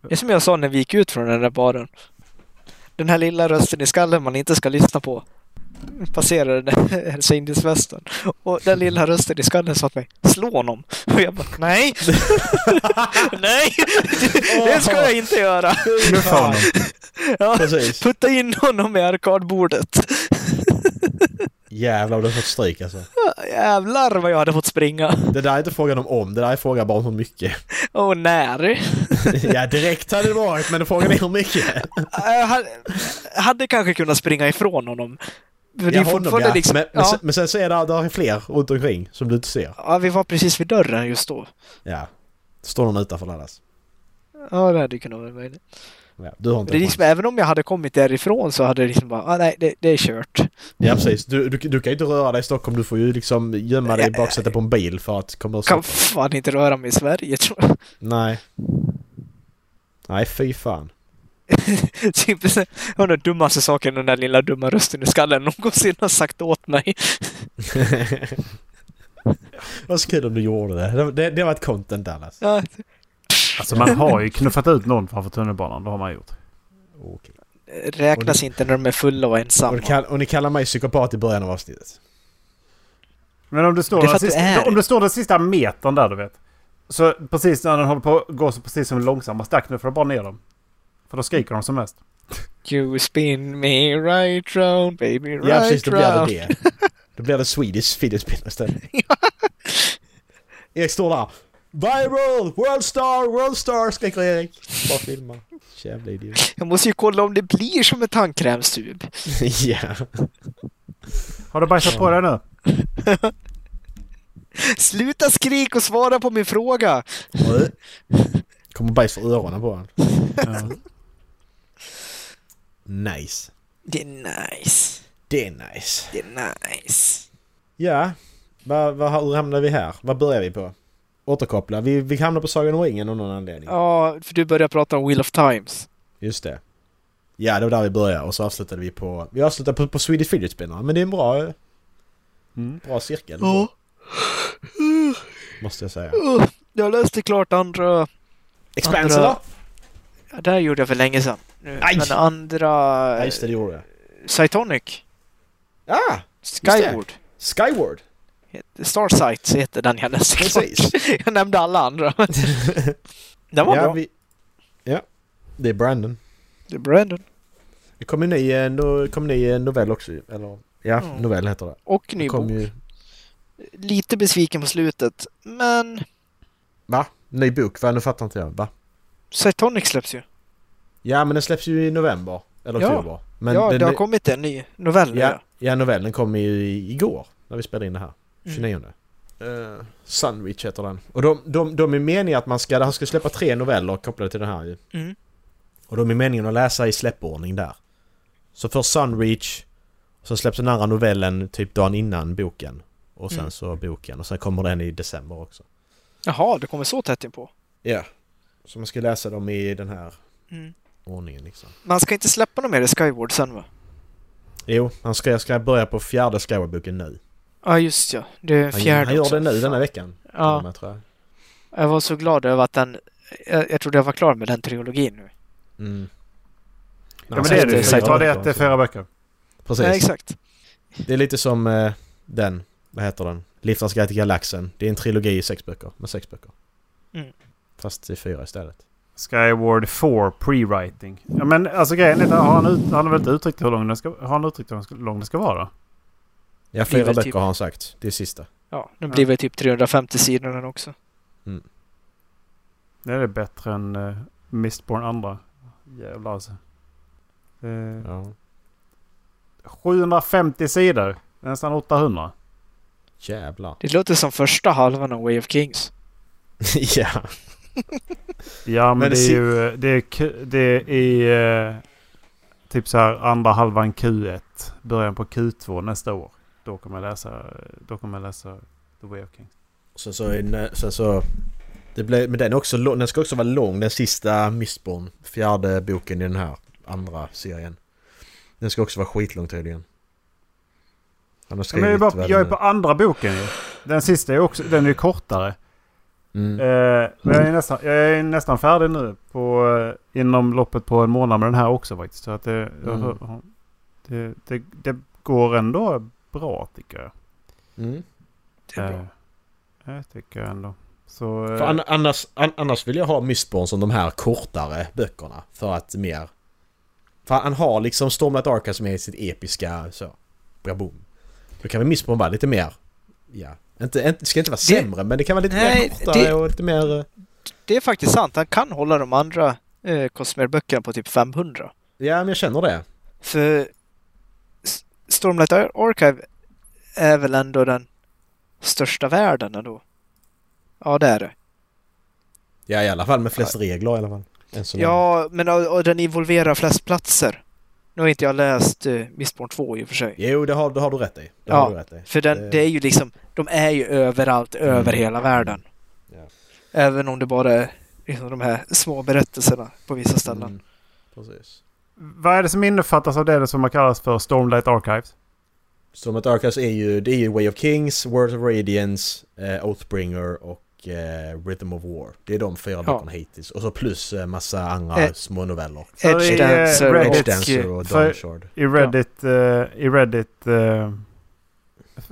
Det är som jag sa när vi gick ut från den där baren. Den här lilla rösten i skallen man inte ska lyssna på. Passerade Hells. Och den lilla rösten i skallen sa till mig, slå honom. Och jag bara, nej! nej! Det ska jag inte göra! Knuffa honom. Ja, Precis. putta in honom i arkadbordet. Jävlar vad du har fått stryk alltså. Jävlar vad jag hade fått springa. Det där är inte frågan om om, det där är frågan bara om hur mycket. Och när. ja direkt hade det varit men frågan är hur mycket. Jag hade, hade kanske kunnat springa ifrån honom. För det Ja, honom ja. liksom... Men, men, ja. sen, men sen så är det, är fler runt omkring som du inte ser. Ja, vi var precis vid dörren just då. Ja. Står någon utanför Dallas. Ja, det hade kunnat vara möjligt. Ja, du har inte Det är liksom, även om jag hade kommit därifrån så hade det liksom bara, ah, nej, det, det är kört. Ja precis. Du, du, du kan ju inte röra dig i Stockholm. Du får ju liksom gömma dig i baksätet på en bil för att komma ur Kan Stockholm. fan inte röra mig i Sverige tror jag. Nej. Nej, fy fan. typ var den dummaste saken den där lilla dumma rösten i skallen någonsin har sagt åt mig. Vad så kul om du gjorde det. Det, det, det var ett content Dallas. Ja, Alltså man har ju knuffat ut någon framför tunnelbanan. Det har man gjort. Okej. räknas inte när de är fulla och Och, ensamma. ni kall, och ni kallar mig psykopat i början av avsnittet. Men om det står, Det den sista, om det står den sista metern där du vet. Så precis när den håller på att gå så precis som långsammast där knuffar du bara ner dem. För då skriker de som mest. You spin me right round baby right ja precis, då blir det round. det. Då blir det Swedish fidget spinner istället. Erik står där. Viral! World star! World star! skriker Erik. Bara filma. Jävla idiot. Jag måste ju kolla om det blir som en tandkrämstub. ja. Har du bajsat på dig nu? Sluta skrik och svara på min fråga! Kommer bajs för öronen på honom. Ja. Nice. Det är nice. Det är nice. Det är nice. Ja. Vad, vad, hur hamnade vi här? Vad börjar vi på? Återkoppla. Vi, vi hamnar på Sagan om ringen av någon anledning. Ja, för du började prata om Wheel of Times. Just det. Ja, det var där vi började och så avslutade vi på... Vi avslutade på, på Swedish Fidget Spinner. Men det är en bra, Mm. bra cirkel. Ja. Måste jag säga. Jag läste klart andra... Expanse Andra- då? Ja, det här gjorde jag för länge sedan. Nu. Aj! Men andra... Ja, just det, det gjorde jag. Cytonic. Ah! Skyward. Skyward! Starsight heter den jag läste Precis. Jag nämnde alla andra. Den var ja, bra. Vi, ja, det är Brandon. Det är Brandon. Det kom en ny, eh, no, kom en ny eh, novell också. Eller ja, Mm. novell heter det. Och ny bok. ju... Lite besviken på slutet. Men Va? Ny bok? Va? Nu fattar inte jag. Va? Cytonic släpps ju. Ja, men den släpps ju i november. Eller Ja. oktober. Men ja, den, det har kommit en ny novell ja, ja, novellen kom ju igår. När vi spelade in det här. Mm. 29. Uh, Sunreach heter den. Och de, de, de är meningen att man ska... Han ska släppa tre noveller kopplade till den här ju. Mm. Och de är meningen att läsa i släppordning där. Så först Sunreach. Så släpps den andra novellen typ dagen innan boken. Och sen Mm. så boken. Och sen kommer den i december också. Jaha, det kommer så tätt inpå. Ja. Så man ska läsa dem i den här Mm. ordningen liksom. Man ska inte släppa något mer i Skyward sen va? Jo, han ska, jag ska börja på fjärde Skyward-boken nu. Ja, just ja. Det är Han, fjärde han gör också. det nu denna veckan. Ja, Ja. Tror jag. jag var så glad över att den... Jag, jag trodde jag var klar med den trilogin nu. Mm. Ja men det är det. Ta det att det är fyra böcker. Precis. Ja, exakt. Det är lite som eh, den, vad heter den? Liftarens guide till galaxen. Det är en trilogi i sex böcker, med sex böcker. Mm. Fast i fyra istället. Skyward 4 pre-writing. Ja men alltså grejen är att har han, ut, han har väl inte uttryckt hur lång den ska, har han uttryckt hur lång den ska vara då? Ja, Det är fyra böcker typ- har han sagt. Det är sista. Ja, den Ja. blir väl typ 350 sidor den också. Det är det bättre än uh, Mistborn andra. Jävlar alltså. Eh, Ja. 750 sidor. Nästan 800. Jävlar. Det låter som första halvan av Way of Kings. ja. Ja men, Men det är si- ju det är, det är eh, typ så här andra halvan Q1. Början på Q2 nästa år. Då kommer jag läsa, då kommer jag läsa The Way of Kings. Så, så, är sen så... Det blev, men den, är också, den ska också vara lång, den sista Mistborn. Fjärde boken i den här andra serien. Den ska också vara skitlång tydligen. Han har Ja, men jag, är skrivit... bara, jag är på andra boken ju. Den sista är också, den är kortare. Mm. Eh, men jag är, nästan, jag är nästan färdig nu på, eh, inom loppet på en månad med den här också faktiskt. Så att det, Mm. det, det, det går ändå bra tycker jag. Mm. Det är bra. Eh, det tycker jag ändå. Så, eh, För an, annars, an, annars vill jag ha Mistborn som de här kortare böckerna. För att mer... För han har liksom Stormlight Archive som är sitt episka så... Braboom. Då kan väl Mistborn vara lite mer... Ja. Inte, inte, det ska inte vara Det- sämre men det kan vara lite Nej, mer kortare det- och lite mer... eh, Det är faktiskt sant. Han kan hålla de andra eh, Cosmere-böckerna på typ 500. Ja men jag känner det. För Stormlight Ar- Archive är väl ändå den största världen ändå? Ja, det är det. Ja i alla fall med flest regler i alla fall. Ja, men och, och den involverar flest platser. Nu har inte jag läst uh, Mistborn 2 i och för sig. Jo, det har, det har du rätt i. Det Ja, rätt i. För den, Det- det är ju liksom, de är ju överallt, över hela världen. Ja. Även om det bara är liksom de här små berättelserna på vissa ställen. Mm, precis. Vad är det som innefattas av det som man kallas för Stormlight Archives? Stormlight Archives är ju, det är ju Way of Kings, Words of Radiance, eh, Oathbringer och eh, Rhythm of War. Det är de fyra Ja. böckerna hittills. Och så plus eh, massa andra Eh, små noveller. Edge eh, Dancer Reddit- Edge. Dancer och för- Dawnshard. I Reddit, eh, i Reddit eh,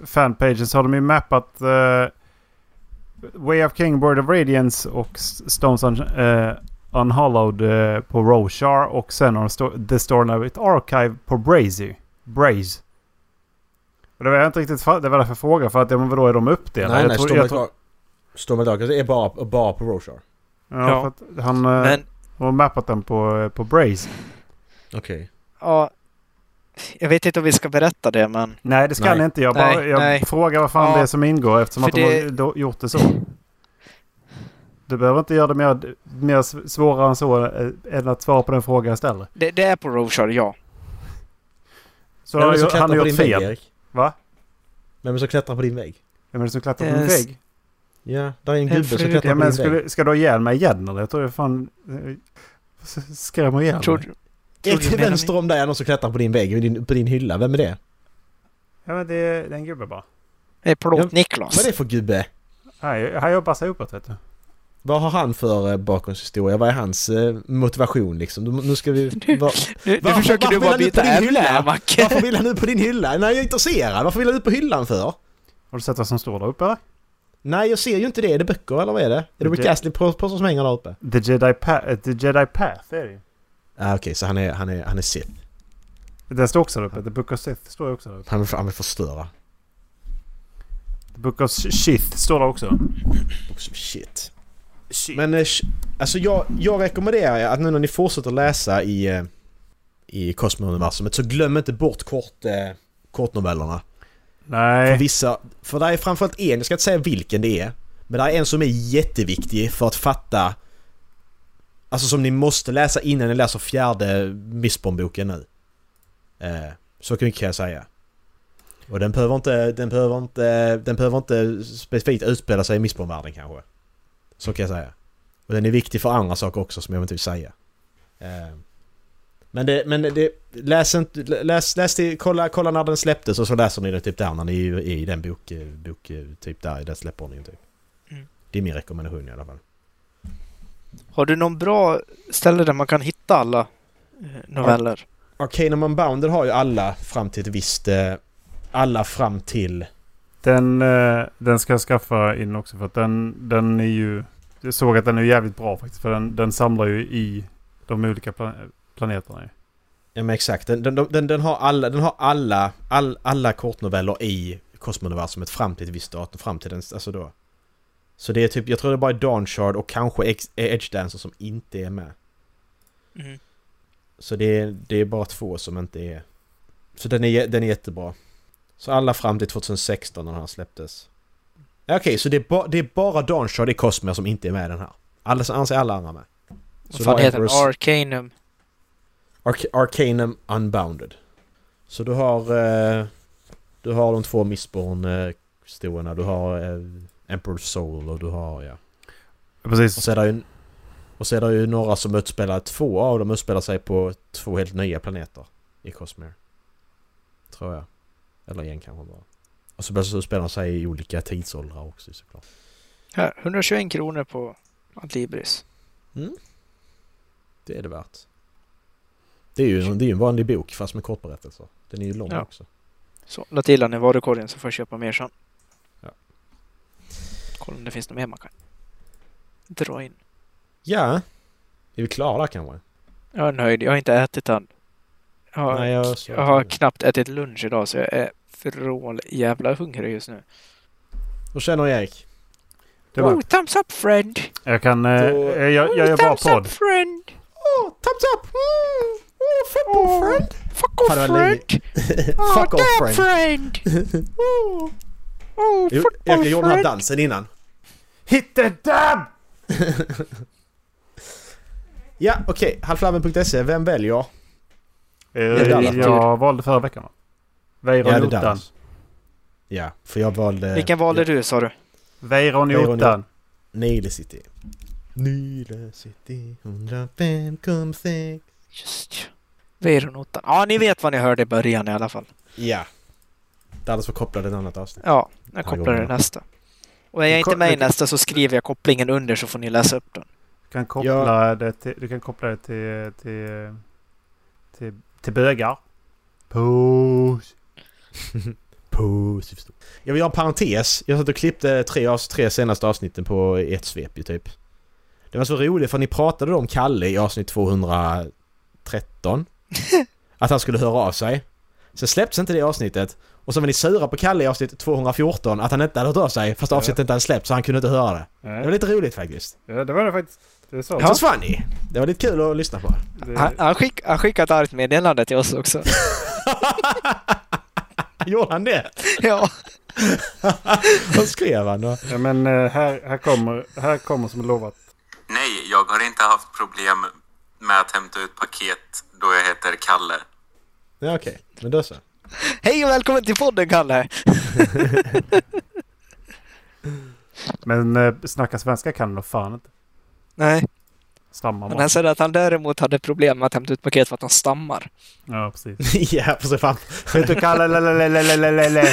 fanpagen så har de ju mappat eh, Way of King, Word of Radiance och Stones eh, Unhollowed eh, på Roshar och sen har de sto- The Stormlight Archive på Brazy. Braze. Och det var jag inte riktigt det var därför jag frågade för att ja, men vadå är de uppdelade? Nej, jag nej, tror- jag tror- Archives är bara, bara på Roshar. Ja, Ja. för att han eh, Men, har mappat den på, eh, på Braze. Okej. ja... Jag vet inte om vi ska berätta det, men... Nej det ska Nej. ni inte. Jag, bara, Nej, jag nej. frågar vad fan Ja. det är som ingår eftersom För att de det- har gjort det så. Du behöver inte göra det mer, mer svårare än så eh, än att svara på den fråga jag ställer. Det, det är på Roshar, ja. Så Vem är har det som klättrar på din vägg, fel. Erik? Va? Vem är det som klättrar på din vägg? Vem är det som klättrar på min är vägg? Ja, där är en gubbe som klättrar på men din vägg. skulle, ska du ha ihjäl mig igen eller? Jag tror jag fan eh, skrämmer ihjäl Tror, mig. tror till vänster om dig är någon som klättrar på din vägg, på din, på din hylla. Vem är det? Ja men det är, det är en gubbe bara. Det är Plåt-Niklas. Vad är det för gubbe? Han jobbar sig uppåt vet du. Vad har han för eh, bakgrundshistoria? Vad är hans eh, motivation liksom? Nu nu ska vi... Va, Nu, nu Varför- försöker du bara byta på din ämne hylla? här, Macke. varför vill han ut på din hylla? Nej, jag är intresserad. Varför vill han ut på hyllan för? Har du sett vad som står där uppe? Nej, jag ser ju inte det. Är det böcker eller vad är det? Är det Rick Astley på, på som hänger där uppe? The Jedi, pa- eh, The Jedi Path är det ju. Ah, Okej, så han är, han är, han är Sith. Den står också där uppe. The Book of Sith står ju också där uppe. Han vill, han vill förstöra. The Book of Shith står där också. Och så- Shit. Shit. Men eh, alltså jag, jag rekommenderar er att nu när ni fortsätter läsa i, eh, i Cosmo-universumet så glöm inte bort kort, eh, kortnovellerna. För Nej. vissa, för det är framförallt en, jag ska inte säga vilken det är. Men det är en som är jätteviktig för att fatta Alltså som ni måste läsa innan ni läser fjärde Mistborn-boken nu. Eh, så kan jag säga. Och den behöver inte, den behöver inte, den behöver inte specifikt utspela sig i Mistborn-världen kanske. Så kan jag säga. Och den är viktig för andra saker också som jag inte vill säga. Eh, men det, men det, läs inte, läs, läs det, kolla, kolla när den släpptes och så läser ni den typ där när ni är i den bok, bok typ där i den släppordningen typ. Mm. Det är min rekommendation i alla fall. Har du någon bra ställe där man kan hitta alla eh, noveller? Arcanum Unbounded har ju alla fram till ett visst... eh, Alla fram till... Den, eh, den ska jag skaffa in också för att den, den är ju... Jag såg att den är jävligt bra faktiskt för den, den samlar ju i de olika pla- planeterna ju. Ja men exakt, den, den, den, den har alla, den har alla, all, alla kortnoveller i Cosmoniversumet fram till ett visst datum, fram till den, alltså då. Så det är typ, jag tror det är bara Dawnshard och kanske Edge Dancer som inte är med. Mm. Så det är, det är bara två som inte är... Så den är, den är jättebra. Så alla fram till 2016 när den här släpptes. Ja, Okej, så det är, ba, det är bara Dawnshard i Cosmere som inte är med i den här. Alla anser alla andra med. Vad Så fan då heter den? Emperor's- Arcanum? Arc Arcanum Unbounded. Så du har... Eh, du har de två Mistborn-historierna. Du har eh, Emperor's Soul och du har... Ja. Och Precis. så är det ju... Och så är det ju några som utspelar... Två av dem utspelar sig på två helt nya planeter i Cosmere. Tror jag. Eller en kanske bara. Och så utspelar de sig i olika tidsåldrar också såklart. Här, 121 kronor på Adlibris. Det är det värt. Det är ju det är en vanlig bok fast med kortberättelser. Den är ju lång Ja. också. Så, la till den i varukorgen så får jag köpa mer sen. Ja. Kolla om det finns något mer man kan dra in. Ja. Är vi klara kanske? Jag är nöjd. Jag har inte ätit än. Jag har, Nej, jag, jag har knappt ätit lunch idag så jag är vrål jävla hungrig just nu. Hur känner Erik? Det var, Oh, thumbs up friend! jag kan... Eh, Då- jag, jag gör oh, bara thumbs podd. up friend! Oh, thumbs up! Mm. Oh, football friend! Fuck off Fan, friend! Oh, Fuck off friend! friend! oh, oh football Erik, jag gjorde den här dansen innan. Hit the dab! Ja, okej. Halflabben.se. Vem väljer? Eh, jag valde förra veckan va? Weiron Ja. Ja, för jag valde... Vilken valde ja, du sa du? Jottan. Nile City. Nile City 105,6. Just ja. Veronottan. Ja, ni vet vad ni hörde i början i alla fall. Ja. Dallas får koppla ett annat avsnitt. Ja, jag Ja, kopplar det ja. nästa. Och är jag inte med i nästa så skriver jag kopplingen under så får ni läsa upp den. Du kan koppla det till, du kan koppla det till, till, till, till bögar. Puss. Positivt. Jag vill göra en parentes. Jag satt och klippte tre, av tre senaste avsnitten på ett svep ju typ. Det var så roligt för ni pratade om Kalle i avsnitt 213. att han skulle höra av sig. Sen släpptes inte det avsnittet. Och så var ni sura på Kalle i avsnitt 214 att han inte hade hört av sig fast Ja. avsnittet inte hade släppts så han kunde inte höra det. Det var lite roligt faktiskt. Ja, det var det faktiskt. Det. Ja. Så funny. Det var lite kul att lyssna på. Det, Han, han, skick, han skickade ett argt meddelande till oss också. Gjorde han det? ja. Vad skrev han då? ja, men eh, här, här, kommer, här kommer som lovat. Nej, jag har inte haft problem med att hämta ut paket då jag heter Kalle. Ja okej, men då så. Hej och välkommen till podden Kalle! Men eh, snacka svenska kan du nog fan inte. Nej, Stammar men bara. han sa att han däremot hade problem med att hämta ut paket för att han stammar. Ja, precis. ja, precis fan. Vet du Kalle? lelelelelelele.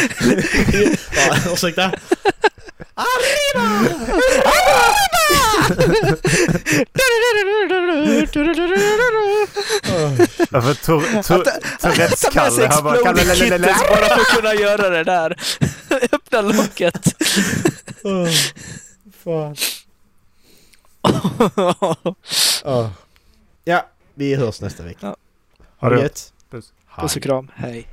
Ja, ursäkta? Ja, för Tor- Tor- Tourettes Ta med sig Kalle. Han bara Kalle Exploding lelelele. Kittens bara för att kunna göra det där. Öppna locket. Fan. Oh. Ja, vi hörs nästa vecka. Ja. Ha det gött. Puss. Puss och kram, hej.